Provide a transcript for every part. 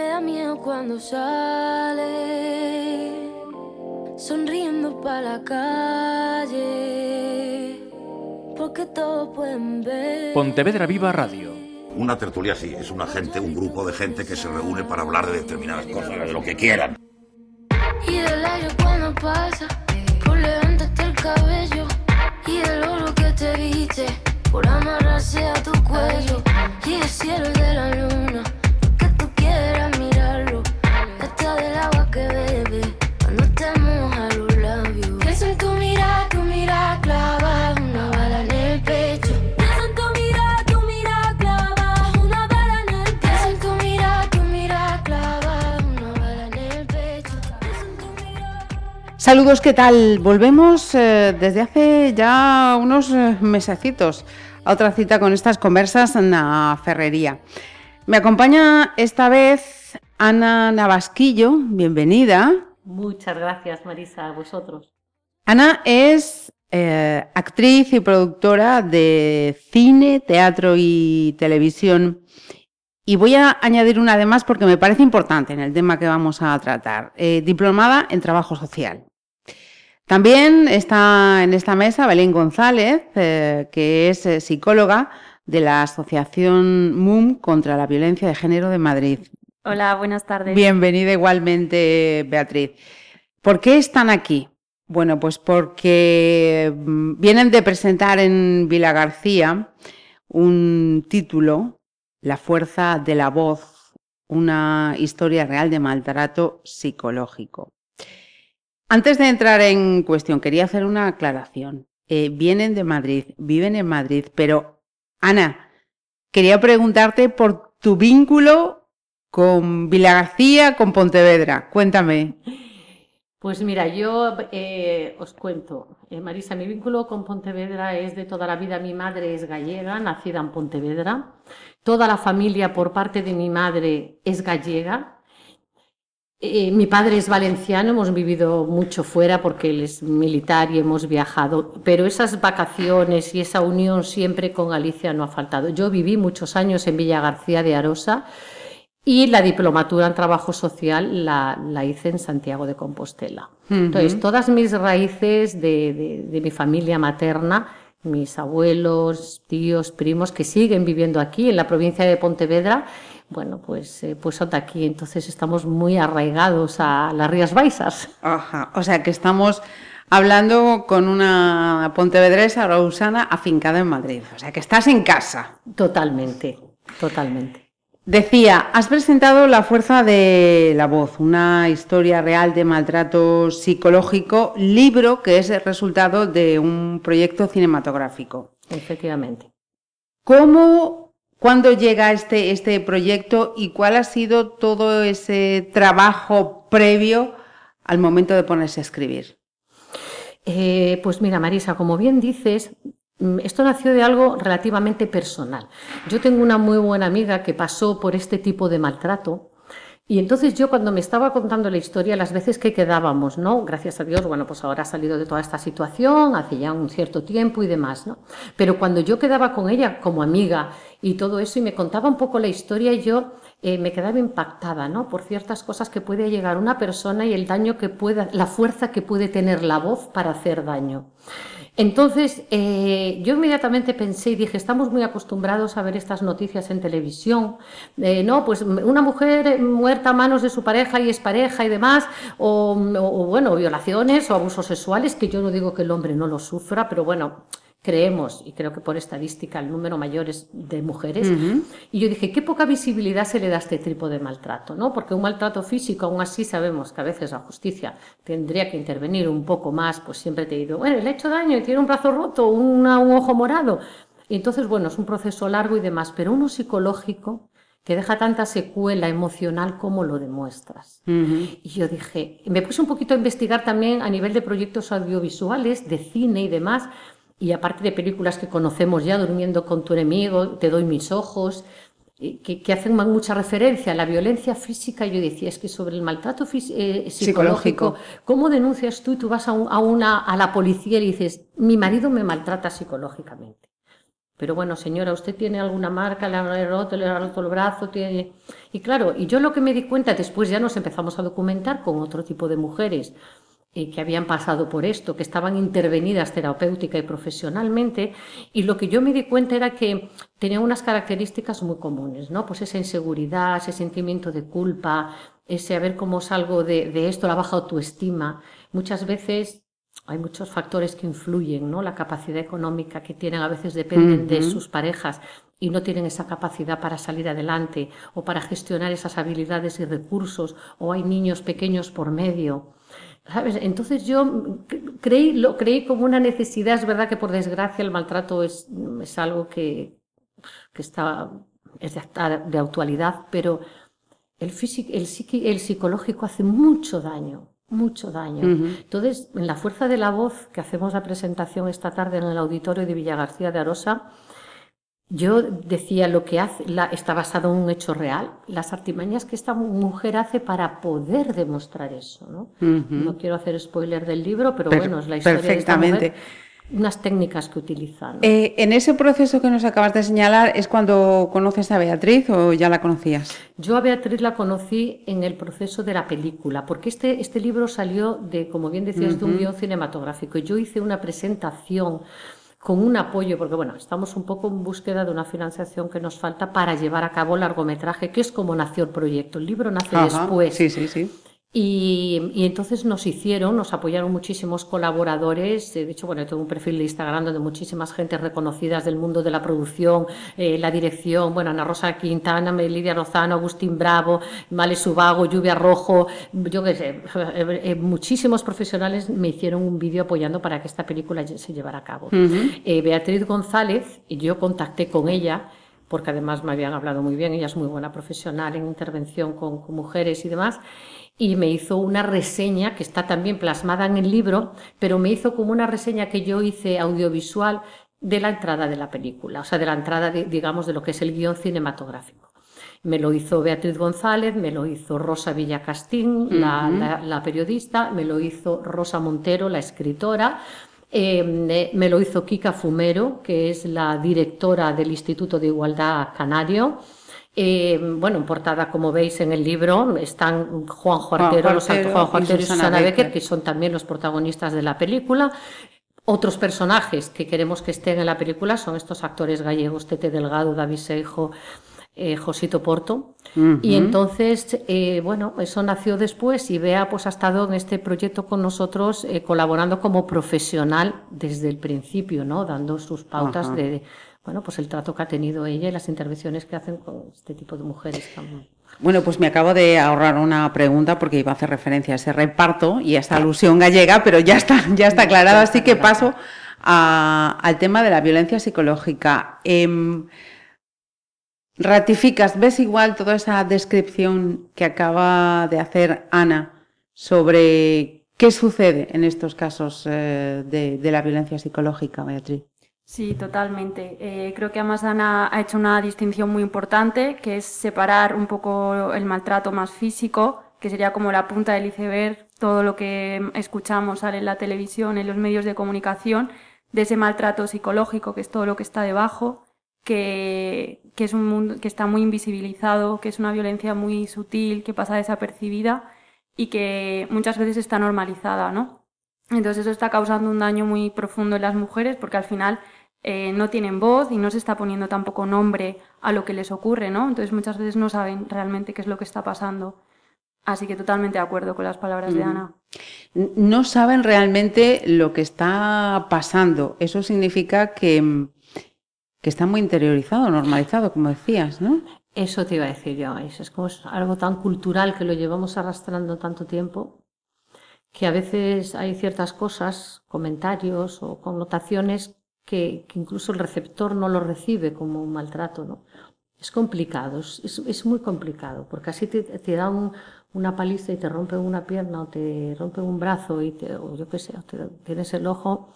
me da miedo cuando sale, sonriendo para la calle, porque todos pueden ver. Pontevedra Viva Radio. Una tertulia sí, es una gente, un grupo de gente que se reúne para hablar de determinadas cosas, de lo que quieran. Y del aire cuando pasa, por levantarte el cabello, y del oro que te viste, por amarrarse a tu cuello, y el cielo de la luna, Saludos, ¿qué tal? Volvemos eh, desde hace ya unos eh, mesecitos a otra cita con estas conversas en la ferrería. Me acompaña esta vez Ana Navasquillo, bienvenida. Muchas gracias, Marisa, a vosotros. Ana es eh, actriz y productora de cine, teatro y televisión. Y voy a añadir una además porque me parece importante en el tema que vamos a tratar. Eh, diplomada en trabajo social. También está en esta mesa Belén González, eh, que es psicóloga de la Asociación MUM contra la Violencia de Género de Madrid. Hola, buenas tardes. Bienvenida igualmente, Beatriz. ¿Por qué están aquí? Bueno, pues porque mm, vienen de presentar en Vila García un título, La fuerza de la voz, una historia real de maltrato psicológico. Antes de entrar en cuestión, quería hacer una aclaración. Eh, vienen de Madrid, viven en Madrid, pero Ana, quería preguntarte por tu vínculo con Vila García, con Pontevedra. Cuéntame. Pues mira, yo eh, os cuento, Eh, Marisa, mi vínculo con Pontevedra es de toda la vida. Mi madre es gallega, nacida en Pontevedra. Toda la familia por parte de mi madre es gallega. Eh, mi padre es valenciano, hemos vivido mucho fuera porque él es militar y hemos viajado, pero esas vacaciones y esa unión siempre con Galicia no ha faltado. Yo viví muchos años en Villa García de Arosa y la diplomatura en trabajo social la, la hice en Santiago de Compostela. Entonces, todas mis raíces de, de- de mi familia materna, mis abuelos, tíos, primos que siguen viviendo aquí en la provincia de Pontevedra, bueno, pues, eh, pues aquí. Entonces estamos muy arraigados a las Rías Baixas. Ajá, o sea que estamos hablando con una pontevedresa Rousana afincada en Madrid. O sea que estás en casa. Totalmente, totalmente. Decía, has presentado La fuerza de la voz, una historia real de maltrato psicológico, libro que es el resultado de un proyecto cinematográfico. Efectivamente. ¿Cómo, cuándo llega este, este proyecto y cuál ha sido todo ese trabajo previo al momento de ponerse a escribir? Eh, pues mira, Marisa, como bien dices, mm, esto nació de algo relativamente personal. Yo tengo una muy buena amiga que pasó por este tipo de maltrato. Y entonces yo cuando me estaba contando la historia, las veces que quedábamos, ¿no? Gracias a Dios, bueno, pues ahora ha salido de toda esta situación, hace ya un cierto tiempo y demás, ¿no? Pero cuando yo quedaba con ella como amiga y todo eso y me contaba un poco la historia, yo eh, me quedaba impactada, ¿no? Por ciertas cosas que puede llegar una persona y el daño que pueda, la fuerza que puede tener la voz para hacer daño. Entonces, eh, yo inmediatamente pensé y dije, estamos muy acostumbrados a ver estas noticias en televisión, eh, no, pues una mujer muerta a manos de su pareja y es pareja y demás, o, o, bueno, violaciones o abusos sexuales, que yo no digo que el hombre no lo sufra, pero bueno, creemos, y creo que por estadística el número mayor es de mujeres, y yo dije, qué poca visibilidad se le da a este tipo de maltrato, ¿no? Porque un maltrato físico, aún así sabemos que a veces la justicia tendría que intervenir un poco más, pues siempre te digo, bueno, le ha hecho daño y tiene un brazo roto, una- un ojo morado. Y entonces, bueno, es un proceso largo y demás, pero uno psicológico que deja tanta secuela emocional como lo demuestras. Y yo dije, me puse un poquito a investigar también a nivel de proyectos audiovisuales, de cine y demás, y aparte de películas que conocemos ya, Durmiendo con tu enemigo, Te doy mis ojos, que, que hacen mucha referencia a la violencia física, yo decía, es que sobre el maltrato eh, psicológico, Psicológico. ¿cómo denuncias tú? Tú vas a, un- a una, a la policía y dices, mi marido me maltrata psicológicamente. Pero bueno, señora, ¿usted tiene alguna marca? ¿Le ha roto, le ha roto el brazo? Tiene... Y claro, y yo lo que me di cuenta, después ya nos empezamos a documentar con otro tipo de mujeres eh, que habían pasado por esto, que estaban intervenidas terapéutica y profesionalmente, y lo que yo me di cuenta era que tenían unas características muy comunes, ¿no? Pues esa inseguridad, ese sentimiento de culpa, ese a ver cómo salgo de, de esto, la baja autoestima. Muchas veces hay muchos factores que influyen, ¿no? La capacidad económica que tienen a veces dependen de sus parejas y no tienen esa capacidad para salir adelante o para gestionar esas habilidades y recursos o hay niños pequeños por medio. ¿Sabes? Entonces yo creí, lo creí como una necesidad. Es verdad que por desgracia el maltrato es, es algo que, que está, es de, de actualidad, pero el, físico, el, el psicológico hace mucho daño mucho daño. Entonces, en la fuerza de la voz que hacemos la presentación esta tarde en el auditorio de Villa García de Arosa, yo decía lo que hace, está basado en un hecho real, las artimañas que esta mujer hace para poder demostrar eso. No, no quiero hacer spoiler del libro, pero bueno, es la historia perfectamente. de esta mujer unas técnicas que utilizan. Eh, en ese proceso que nos acabas de señalar, ¿es cuando conoces a Beatriz o ya la conocías? Yo a Beatriz la conocí en el proceso de la película, porque este, este libro salió de, como bien decías, de un guion cinematográfico. Yo hice una presentación con un apoyo, porque bueno, estamos un poco en búsqueda de una financiación que nos falta para llevar a cabo el largometraje, que es como nació el proyecto. El libro nace después. Sí, sí, sí. Y, y, entonces nos hicieron, nos apoyaron muchísimos colaboradores. De hecho, bueno, tengo un perfil de Instagram donde muchísimas gentes reconocidas del mundo de la producción, eh, la dirección, bueno, Ana Rosa Quintana, Lidia Lozano, Agustín Bravo, Male Subago, Lluvia Rojo, yo qué sé, eh, eh, muchísimos profesionales me hicieron un vídeo apoyando para que esta película se llevara a cabo. eh, Beatriz González, y yo contacté con ella porque además me habían hablado muy bien, ella es muy buena profesional en intervención con, con mujeres y demás, y me hizo una reseña que está también plasmada en el libro, pero me hizo como una reseña que yo hice audiovisual de la entrada de la película, o sea, de la entrada, digamos, de lo que es el guion cinematográfico. Me lo hizo Beatriz González, me lo hizo Rosa Villacastín, la, periodista, me lo hizo Rosa Montero, la escritora, eh, me lo hizo Kika Fumero, que es la directora del Instituto de Igualdad Canario, eh, bueno, en portada, como veis en el libro, están Juan Artero, los Juan y Susana Becker, que son también los protagonistas de la película. Otros personajes que queremos que estén en la película son estos actores gallegos, Tete Delgado, David Seijo, eh, Josito Porto. Y entonces, eh, bueno, eso nació después y Bea pues ha estado en este proyecto con nosotros eh, colaborando como profesional desde el principio, ¿no? Dando sus pautas de bueno, pues el trato que ha tenido ella y las intervenciones que hacen con este tipo de mujeres también. Bueno, pues me acabo de ahorrar una pregunta porque iba a hacer referencia a ese reparto y a esta alusión gallega, pero ya está, ya está aclarado, así que paso al tema de la violencia psicológica. Em, ¿Ratificas, ves igual toda esa descripción que acaba de hacer Ana sobre qué sucede en estos casos eh, de la violencia psicológica, Beatriz? Sí, totalmente. Eh, creo que además Ana ha hecho una distinción muy importante, que es separar un poco el maltrato más físico, que sería como la punta del iceberg, todo lo que escuchamos sale en la televisión, en los medios de comunicación, de ese maltrato psicológico, que es todo lo que está debajo, que, que es un mundo que está muy invisibilizado, que es una violencia muy sutil, que pasa desapercibida y que muchas veces está normalizada, ¿no? Entonces eso está causando un daño muy profundo en las mujeres porque al final eh, no tienen voz y no se está poniendo tampoco nombre a lo que les ocurre, ¿no? Entonces muchas veces no saben realmente qué es lo que está pasando. Así que totalmente de acuerdo con las palabras de Ana. No saben realmente lo que está pasando. Eso significa que, que está muy interiorizado, normalizado, como decías, ¿no? Eso te iba a decir yo. Es como algo tan cultural que lo llevamos arrastrando tanto tiempo que a veces hay ciertas cosas, comentarios o connotaciones que, incluso el receptor no lo recibe como un maltrato, ¿no? Es complicado, es, muy complicado, porque así te, dan una paliza y te rompen una pierna o te rompen un brazo o yo qué sé, te, tienes el ojo,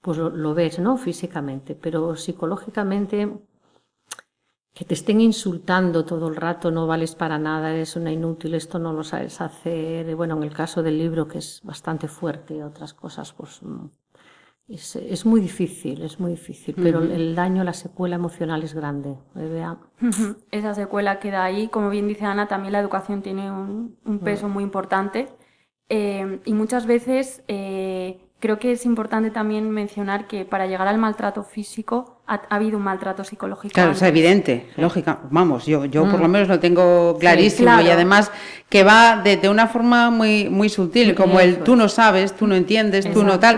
pues lo, ves, ¿no? Físicamente, pero psicológicamente que te estén insultando todo el rato, no vales para nada, eres una inútil, esto no lo sabes hacer. bueno, en el caso del libro, que es bastante fuerte, otras cosas, pues mm, Es, es muy difícil, es muy difícil, pero el daño, la secuela emocional es grande. Bea. Ujú. Esa secuela queda ahí. Como bien dice Ana, también la educación tiene un, un peso muy importante. Eh, y muchas veces eh, creo que es importante también mencionar que para llegar al maltrato físico ha, ha habido un maltrato psicológico. Claro, es evidente, lógica. Vamos, yo, yo por lo Mm. menos lo tengo clarísimo y claro. además que va de, de una forma muy, muy sutil, como el tú no sabes, tú no entiendes, tú no tal,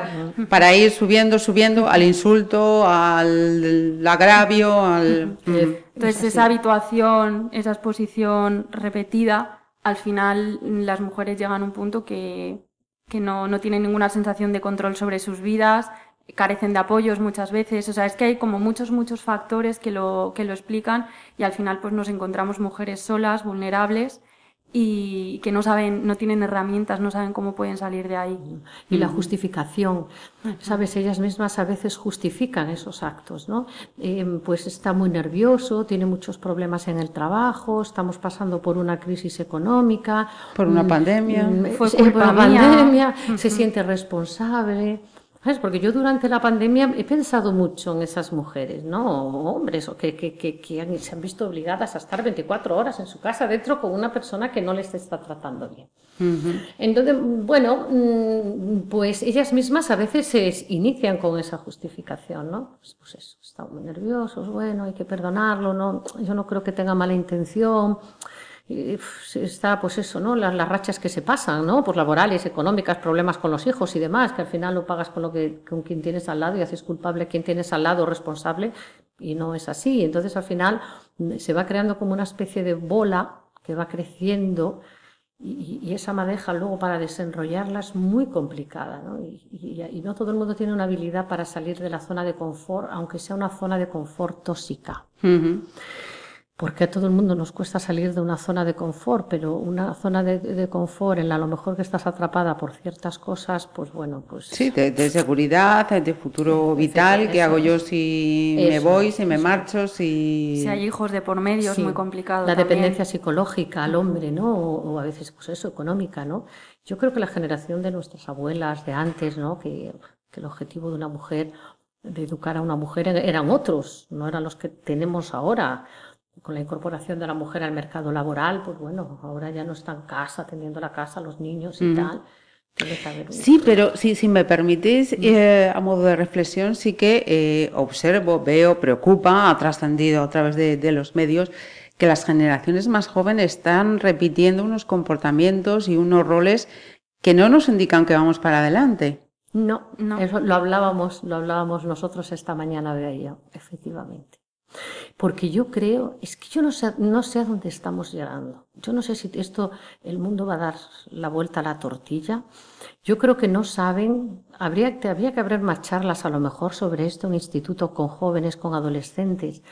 para ir subiendo, subiendo al insulto, al agravio, al... Mm. Entonces, esa habituación, esa exposición repetida, al final las mujeres llegan a un punto que, que no, no tienen ninguna sensación de control sobre sus vidas, carecen de apoyos muchas veces. O sea, es que hay como muchos, muchos factores que lo, que lo explican y al final pues nos encontramos mujeres solas, vulnerables y que no saben, no tienen herramientas, no saben cómo pueden salir de ahí. Y la justificación, ¿sabes? Ellas mismas a veces justifican esos actos, ¿no? Eh, pues está muy nervioso, tiene muchos problemas en el trabajo, estamos pasando por una crisis económica. Por una mm, pandemia. mm, Fue por una mía. pandemia, se siente responsable. ¿Sabes? Porque yo durante la pandemia he pensado mucho en esas mujeres, ¿no? O hombres, o que, que, que, que han- se han visto obligadas a estar 24 horas en su casa dentro con una persona que no les está tratando bien. Entonces, bueno, mm, pues ellas mismas a veces se inician con esa justificación, ¿no? Pues, pues eso, están muy nerviosos, bueno, hay que perdonarlo, ¿no? Yo no creo que tenga mala intención. Está, pues eso, ¿no? Las, las rachas que se pasan, ¿no? Pues laborales, económicas, problemas con los hijos y demás, que al final lo pagas con lo que, con quien tienes al lado y haces culpable a quien tienes al lado responsable y no es así. Entonces, al final mm, se va creando como una especie de bola que va creciendo y, y esa madeja luego para desenrollarla es muy complicada, ¿no? Y, y- y no todo el mundo tiene una habilidad para salir de la zona de confort, aunque sea una zona de confort tóxica. Ujú. Porque a todo el mundo nos cuesta salir de una zona de confort, pero una zona de, de confort en la a lo mejor que estás atrapada por ciertas cosas, pues bueno, pues Sí, de, de seguridad, de futuro vital, ¿qué hago yo si me voy, si me marcho, si... Si hay hijos de por medio Sí, es muy complicado. La también. dependencia psicológica al hombre, ¿no? O, o a veces, pues eso, económica, ¿no? Yo creo que la generación de nuestras abuelas de antes, ¿no? Que, que el objetivo de una mujer, de educar a una mujer, eran otros, no eran los que tenemos ahora. Con la incorporación de la mujer al mercado laboral, pues bueno, ahora ya no está en casa, atendiendo la casa, los niños y tal. Sí, pero si, si me permitís, eh, a modo de reflexión, sí que eh, observo, veo, preocupa, ha trascendido a través de, de los medios, que las generaciones más jóvenes están repitiendo unos comportamientos y unos roles que no nos indican que vamos para adelante. No, No. Eso lo hablábamos, lo hablábamos nosotros esta mañana de ella, efectivamente. Porque yo creo, es que yo no sé, no sé a dónde estamos llegando. Yo no sé si esto, el mundo va a dar la vuelta a la tortilla. Yo creo que no saben, habría, que- abrir más charlas a lo mejor sobre esto en instituto con jóvenes, con adolescentes,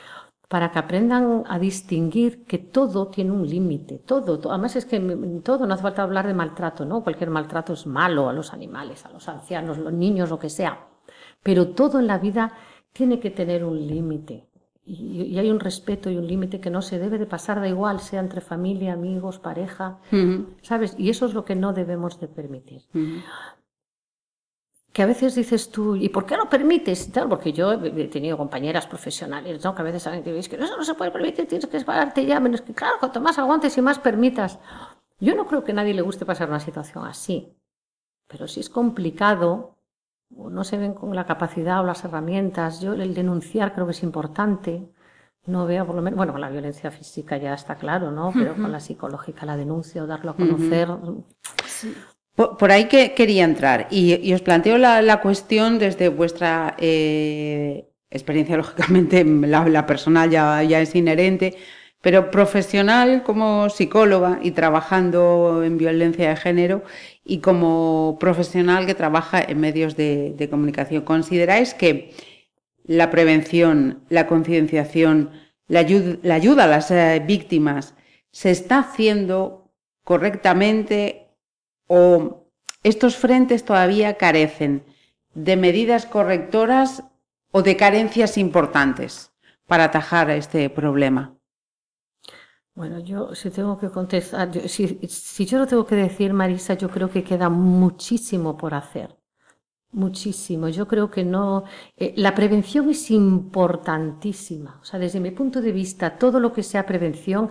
para que aprendan a distinguir que todo tiene un límite, todo, to- además es que todo, no hace falta hablar de maltrato, ¿no? Cualquier maltrato es malo a los animales, a los ancianos, los niños, lo que sea, pero todo en la vida tiene que tener un límite. Y, y hay un respeto y un límite que no se debe de pasar, da igual, sea entre familia, amigos, pareja, ¿sabes? Y eso es lo que no debemos de permitir que a veces dices tú, ¿y por qué lo permites? Claro, porque yo he tenido compañeras profesionales, ¿no? Que a veces saben que es que eso no se puede permitir, tienes que pararte ya, menos que claro, cuanto más aguantes y más permitas. Yo no creo que a nadie le guste pasar una situación así, pero si es complicado, no se ven con la capacidad o las herramientas, yo el denunciar creo que es importante. No veo por lo menos, bueno, con la violencia física ya está claro, ¿no? Pero con la psicológica, la denuncia o darlo a conocer, Por, por ahí que quería entrar y, y os planteo la, la cuestión desde vuestra eh, experiencia, lógicamente la, la personal ya, ya es inherente, pero profesional como psicóloga y trabajando en violencia de género y como profesional que trabaja en medios de, comunicación. ¿Consideráis que la prevención, la concienciación, la ayuda a las eh, víctimas se está haciendo correctamente o estos frentes todavía carecen de medidas correctoras o de carencias importantes para atajar este problema? Bueno, yo si tengo que contestar, si, si yo lo tengo que decir, Marisa, yo creo que queda muchísimo por hacer. Muchísimo. Yo creo que no. Eh, la prevención es importantísima. O sea, desde mi punto de vista, todo lo que sea prevención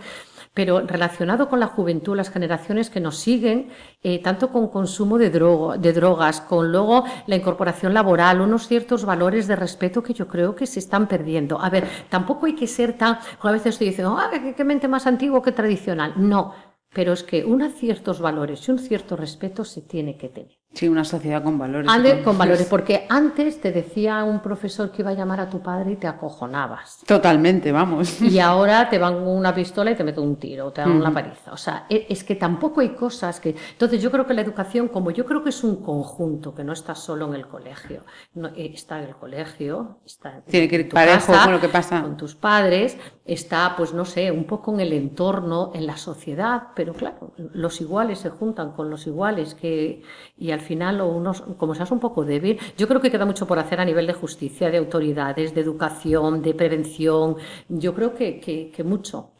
pero relacionado con la juventud, las generaciones que nos siguen, eh, tanto con consumo de, de drogas, con luego la incorporación laboral, unos ciertos valores de respeto que yo creo que se están perdiendo. A ver, tampoco hay que ser tan, a veces estoy diciendo, ah, qué mente más antiguo que tradicional. No, pero es que unos ciertos valores y un cierto respeto se tiene que tener. Sí, una sociedad con valores. con, valores, porque antes te decía un profesor que iba a llamar a tu padre y te acojonabas. Totalmente, vamos. Y ahora te van una pistola y te meten un tiro, te dan una paliza. O sea, e, es que tampoco hay cosas que... Entonces yo creo que la educación, como yo creo que es un conjunto, que no está solo en el colegio, no, eh, está en el colegio, está Tiene que ir parejo con lo que pasa. Con tus padres, está, pues no sé, un poco en el entorno, en la sociedad, pero claro, los iguales se juntan con los iguales que... Y al final, o unos, como seas un poco débil, yo creo que queda mucho por hacer a nivel de justicia, de autoridades, de educación, de prevención. Yo creo que, que, mucho.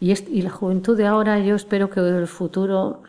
Y, y la juventud de ahora, yo espero que el futuro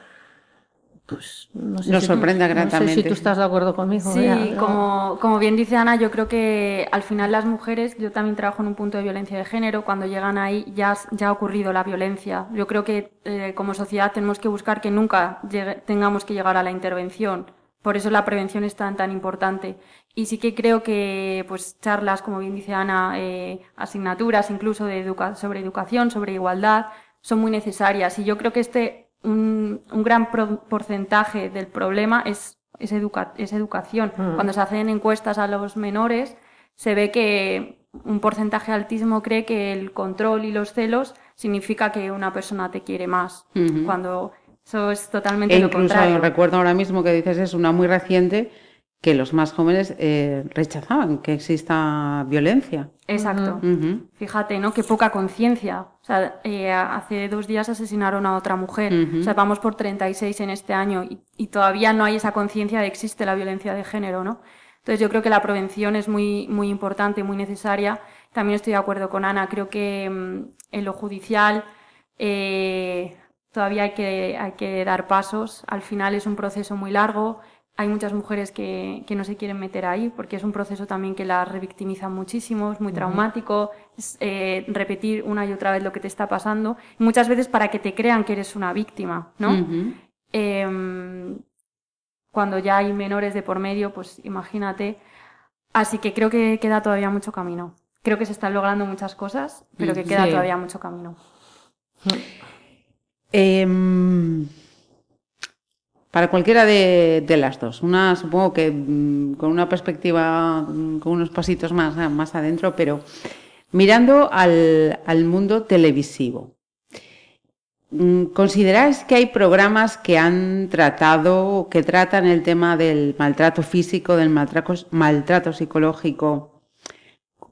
pues no sé Nos si sorprenda tú, gratamente. No sé si tú estás de acuerdo conmigo. Sí, como, como bien dice Ana, yo creo que al final las mujeres, yo también trabajo en un punto de violencia de género, cuando llegan ahí ya, ya ha ocurrido la violencia. Yo creo que eh, como sociedad tenemos que buscar que nunca tengamos que llegar a la intervención. Por eso la prevención es tan, tan importante. Y sí que creo que pues charlas, como bien dice Ana, eh, asignaturas incluso de educa sobre educación, sobre igualdad, son muy necesarias. Y yo creo que este un, un gran porcentaje del problema es, es, es educación. Mm. Cuando se hacen encuestas a los menores, se ve que un porcentaje altísimo cree que el control y los celos significa que una persona te quiere más, cuando eso es totalmente e lo contrario. Recuerdo ahora mismo que dices es una muy reciente que los más jóvenes eh, rechazaban que exista violencia. Exacto. Fíjate, ¿no? Qué poca conciencia. O sea, eh, hace dos días asesinaron a otra mujer. O sea, vamos por 36 en este año y, y todavía no hay esa conciencia de que existe la violencia de género, ¿no? Entonces yo creo que la prevención es muy, muy importante y muy necesaria. También estoy de acuerdo con Ana. Creo que mm, en lo judicial eh, todavía hay que, hay que dar pasos. Al final es un proceso muy largo hay muchas mujeres que, que, no se quieren meter ahí porque es un proceso también que las revictimiza muchísimo, es muy traumático, es eh, repetir una y otra vez lo que te está pasando, muchas veces para que te crean que eres una víctima, ¿no? Em, cuando ya hay menores de por medio, pues imagínate. Así que creo que queda todavía mucho camino. Creo que se están logrando muchas cosas, pero que queda todavía mucho camino. Eh, para cualquiera de, las dos. Una, supongo que mm, con una perspectiva, mm, con unos pasitos más, más adentro, pero mirando al, al mundo televisivo. Mm, ¿Consideráis que hay programas que han tratado, que tratan el tema del maltrato físico, del maltrato, maltrato psicológico,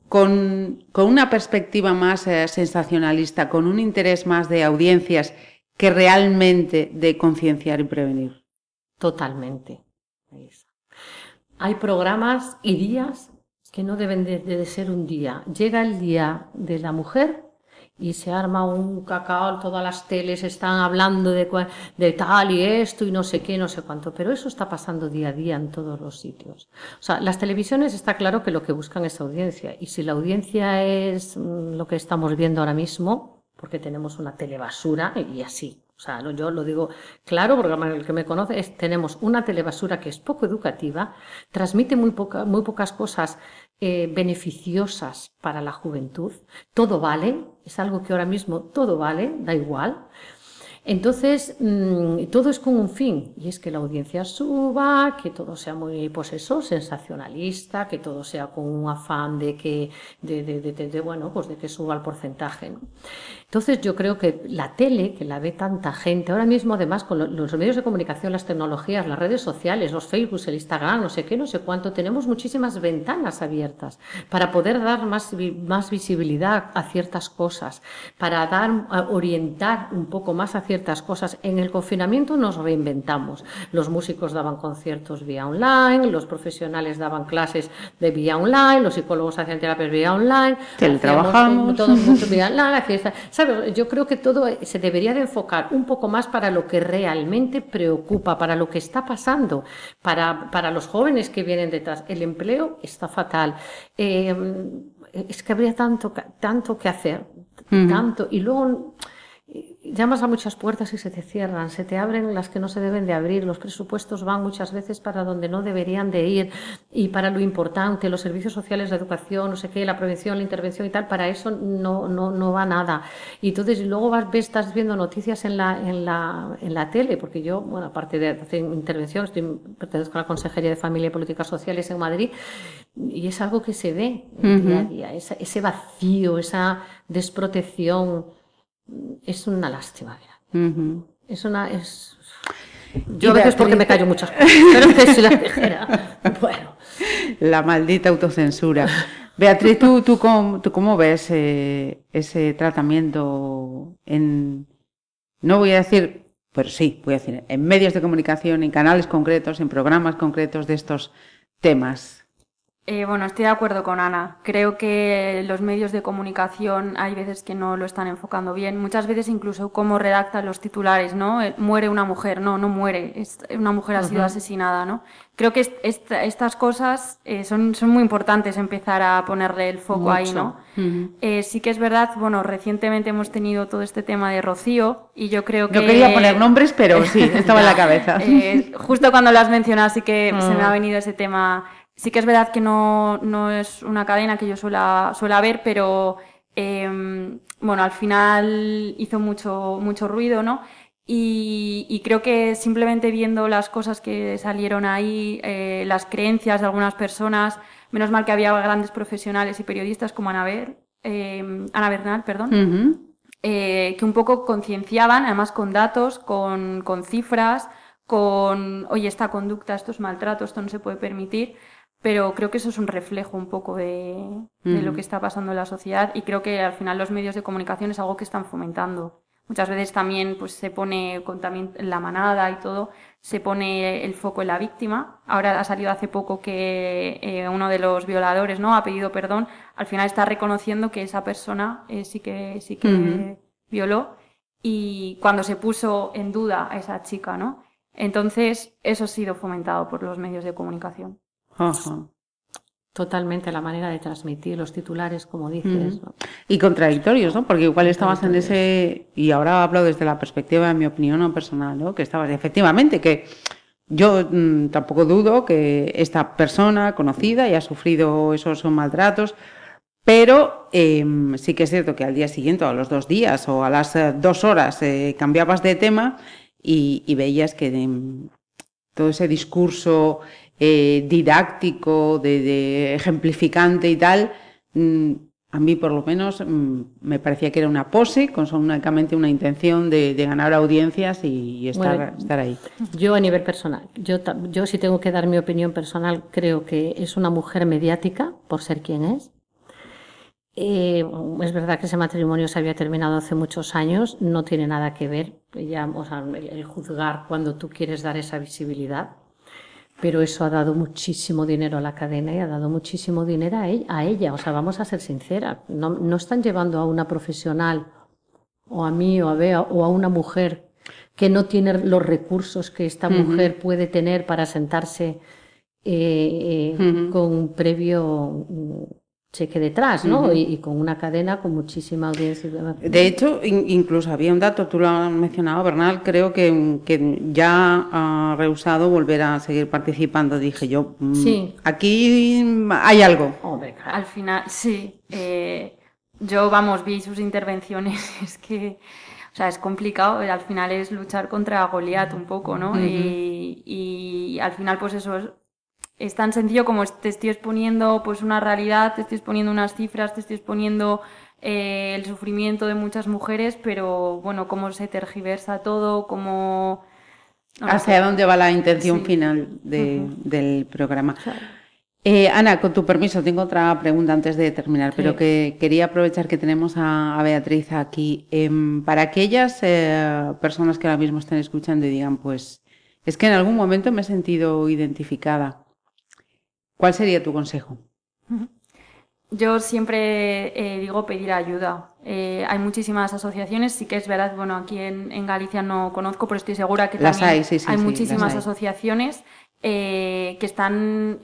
con, con, una perspectiva más eh, sensacionalista, con un interés más de audiencias que realmente de concienciar y prevenir? Totalmente. Hay programas y días que no deben de, ser un día. Llega el día de la mujer y se arma un cacao, todas las teles están hablando de, de, tal y esto y no sé qué, no sé cuánto, pero eso está pasando día a día en todos los sitios. O sea, las televisiones está claro que lo que buscan es audiencia y si la audiencia es mm, lo que estamos viendo ahora mismo, porque tenemos una telebasura y así, o sea, yo lo digo claro, porque el que me conoce es, tenemos una telebasura que es poco educativa, transmite muy, muy pocas cosas eh, beneficiosas para la juventud. Todo vale, es algo que ahora mismo todo vale, da igual. Entonces, mm, todo es con un fin, y es que la audiencia suba, que todo sea muy, pues eso, sensacionalista, que todo sea con un afán de que, de, de, de, bueno, pues de que suba el porcentaje. Entonces, yo creo que la tele, que la ve tanta gente, ahora mismo además con los medios de comunicación, las tecnologías, las redes sociales, los Facebook, el Instagram, no sé qué, no sé cuánto, tenemos muchísimas ventanas abiertas para poder dar más, más visibilidad a ciertas cosas, para dar, orientar un poco más a ciertas cosas. En el confinamiento nos reinventamos. Los músicos daban conciertos vía online, los profesionales daban clases de vía online, los psicólogos hacían terapias vía online, teletrabajamos, todo el mundo vía online, ¿Sabes? Yo creo que todo se debería de enfocar un poco más para lo que realmente preocupa, para lo que está pasando, para, para los jóvenes que vienen detrás. El empleo está fatal. Eh, es que habría tanto, tanto que hacer, tanto. Y luego llamas a muchas puertas y se te cierran, se te abren las que no se deben de abrir, los presupuestos van muchas veces para donde no deberían de ir y para lo importante, los servicios sociales, la educación, no sé qué, la prevención, la intervención y tal, para eso no, no, no va nada. Y entonces luego vas, ves, estás viendo noticias en la, en, la, en la tele, porque yo, bueno, aparte de hacer intervención, estoy, pertenezco a la Consejería de Familia y Políticas Sociales en Madrid, y es algo que se ve día a día, ese vacío, esa desprotección es una lástima. Es una. Es... Yo a veces porque me callo muchas cosas, pero es la tijera. Bueno. La maldita autocensura. Beatriz, ¿tú, tú, cómo, tú cómo ves eh, ese tratamiento en. No voy a decir, pero sí, voy a decir, en medios de comunicación, en canales concretos, en programas concretos de estos temas? Eh, bueno, estoy de acuerdo con Ana. Creo que los medios de comunicación hay veces que no lo están enfocando bien. Muchas veces incluso cómo redactan los titulares, ¿no? Eh, muere una mujer, no, no muere. una mujer ha sido asesinada, ¿no? Creo que estas cosas eh, son, son muy importantes empezar a ponerle el foco ahí, ¿no? sí que es verdad, bueno, recientemente hemos tenido todo este tema de Rocío y yo creo que... No quería poner nombres, pero sí, estaba en la cabeza. justo cuando lo has mencionado sí que se me ha venido ese tema Sí que es verdad que no, no es una cadena que yo suela, suela ver, pero eh, bueno, al final hizo mucho, mucho ruido, ¿no? Y, y, creo que simplemente viendo las cosas que salieron ahí, eh, las creencias de algunas personas, menos mal que había grandes profesionales y periodistas como Ana, Ber, eh, Ana Bernal, perdón, eh, que un poco concienciaban, además con datos, con, con cifras, con, oye, esta conducta, estos maltratos, esto no se puede permitir. Pero creo que eso es un reflejo un poco de, lo que está pasando en la sociedad y creo que al final los medios de comunicación es algo que están fomentando. Muchas veces también pues, se pone con también la manada y todo, se pone el foco en la víctima. Ahora ha salido hace poco que eh, uno de los violadores no ha pedido perdón. Al final está reconociendo que esa persona eh, sí que, sí que violó y cuando se puso en duda a esa chica, ¿no? Entonces, eso ha sido fomentado por los medios de comunicación. Totalmente la manera de transmitir los titulares, como dices. Y contradictorios, ¿no? Porque igual estabas en ese. Y ahora hablo desde la perspectiva de mi opinión personal, ¿no? Que estabas, efectivamente, que yo mm, tampoco dudo que esta persona conocida haya sufrido esos maltratos, pero em, sí que es cierto que al día siguiente, o a los dos días, o a las eh, dos horas, eh, cambiabas de tema y, veías que em, todo ese discurso eh, didáctico, de, ejemplificante y tal, mm, a mí por lo menos mm, me parecía que era una pose, con únicamente una intención de, ganar audiencias y, estar, estar, ahí. Yo a nivel personal, yo, yo si tengo que dar mi opinión personal, creo que es una mujer mediática por ser quien es. Eh, es verdad que ese matrimonio se había terminado hace muchos años, no tiene nada que ver ya, o sea, el juzgar cuando tú quieres dar esa visibilidad pero eso ha dado muchísimo dinero a la cadena y ha dado muchísimo dinero a ella. O sea, vamos a ser sinceras, no, no están llevando a una profesional o a mí o a Bea o a una mujer que no tiene los recursos que esta mujer puede tener para sentarse eh, eh, con un previo cheque detrás, ¿no? y, con una cadena con muchísima audiencia. De hecho, incluso había un dato, tú lo has mencionado, Bernal, creo que, que, ya ha rehusado volver a seguir participando. Dije yo, mm, sí. aquí hay algo. Al final, sí. Eh, yo, vamos, vi sus intervenciones, es que... O sea, es complicado, al final es luchar contra Goliat un poco, ¿no? y, y, al final, pues eso, es tan sencillo como te estoy exponiendo pues una realidad, te estoy exponiendo unas cifras, te estoy exponiendo eh, el sufrimiento de muchas mujeres, pero bueno, cómo se tergiversa todo, cómo... ¿Hacia dónde va la intención final del programa? Eh, Ana, con tu permiso, tengo otra pregunta antes de terminar, pero que quería aprovechar que tenemos a, Beatriz aquí. Em, para aquellas eh, personas que ahora mismo están escuchando y digan, pues, es que en algún momento me he sentido identificada ¿Cuál sería tu consejo? yo siempre eh, digo pedir ayuda. Eh, hay muchísimas asociaciones, sí que es verdad, bueno, aquí en, en Galicia no conozco, pero estoy segura que Las también hay, sí, sí, hay sí, muchísimas hay. asociaciones eh, que están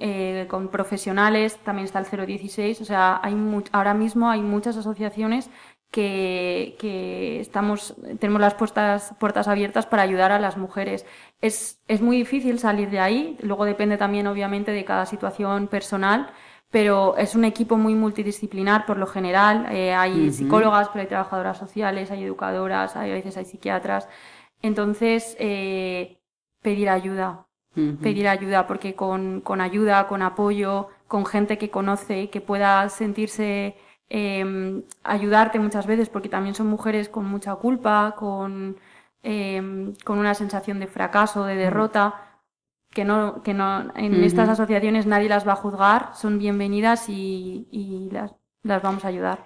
con profesionales, también está el 016, o sea, hay ahora mismo hay muchas asociaciones que, que estamos, tenemos las puertas, puertas abiertas para ayudar a las mujeres. Es, es muy difícil salir de ahí, luego depende también obviamente de cada situación personal, pero es un equipo muy multidisciplinar por lo general. Eh, hay psicólogas, pero hay trabajadoras sociales, hay educadoras, hay, a veces hay psiquiatras. Entonces, eh, pedir ayuda, pedir ayuda, porque con, con ayuda, con apoyo, con gente que conoce, que pueda sentirse, eh, ayudarte muchas veces, porque también son mujeres con mucha culpa, con, eh, con una sensación de fracaso, de derrota, que no, que no, en estas asociaciones nadie las va a juzgar, son bienvenidas y, y las, las vamos a ayudar.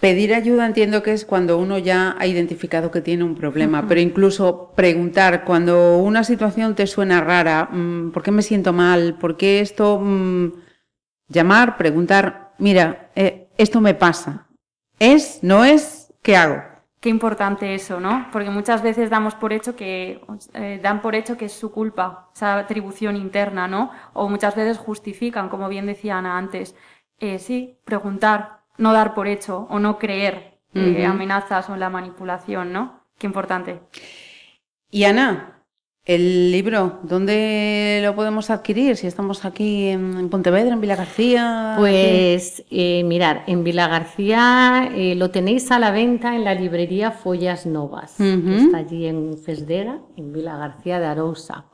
Pedir ayuda entiendo que es cuando uno ya ha identificado que tiene un problema, pero incluso preguntar cuando una situación te suena rara, mm, ¿por qué me siento mal? ¿Por qué esto? mm, llamar, preguntar, mira, eh, esto me pasa. ¿Es? ¿No es? ¿Qué hago? Qué importante eso, ¿no? Porque muchas veces damos por hecho que eh, dan por hecho que es su culpa, esa atribución interna, ¿no? O muchas veces justifican, como bien decía Ana antes. Eh, sí, preguntar, no dar por hecho o no creer eh, amenazas o la manipulación, ¿no? Qué importante. Y Ana, el libro, ¿dónde lo podemos adquirir? Si estamos aquí en, Pontevedra, en Vila García. Pues eh, mirar, en Vila García eh, lo tenéis a la venta en la librería Follas Novas, que está allí en Fesdera, en Vila García de Arousa.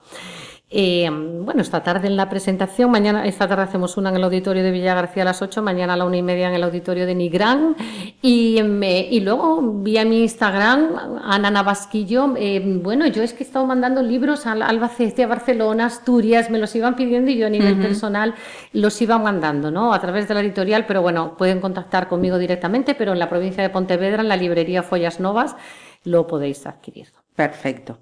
Eh, bueno, esta tarde en la presentación, mañana, esta tarde hacemos una en el auditorio de Villa García a las 8, mañana a la una y media en el auditorio de Nigrán. Y, me- y luego vía mi Instagram, Ana Navasquillo, eh, bueno, yo es que he estado mandando libros a Albacete, a Barcelona, Asturias, me los iban pidiendo y yo a nivel personal los iba mandando, ¿no? A través de la editorial, pero bueno, pueden contactar conmigo directamente, pero en la provincia de Pontevedra, en la librería Follas Novas, lo podéis adquirir. Perfecto.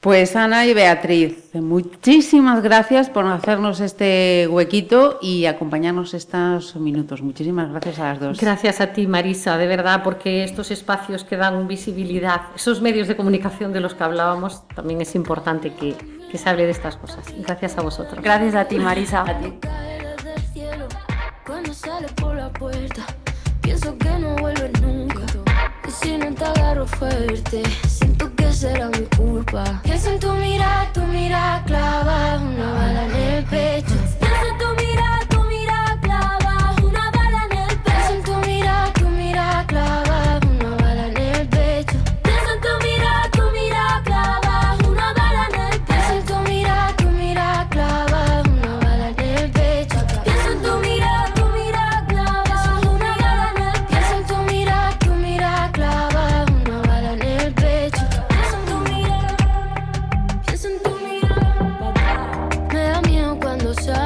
Pues Ana y Beatriz, muchísimas gracias por hacernos este huequito y acompañarnos estos minutos. Muchísimas gracias a las dos. Gracias a ti, Marisa, de verdad, porque estos espacios que dan visibilidad, esos medios de comunicación de los que hablábamos, también es importante que, que se hable de estas cosas. Gracias a vosotros. Gracias a ti, Marisa. caer del cielo cuando sales por la puerta. Pienso que no vuelves nunca. Y si no te agarro fuerte, siento que será mi culpa. Pienso en tu mirada, tu mirada clava una bala en el pecho. Miedo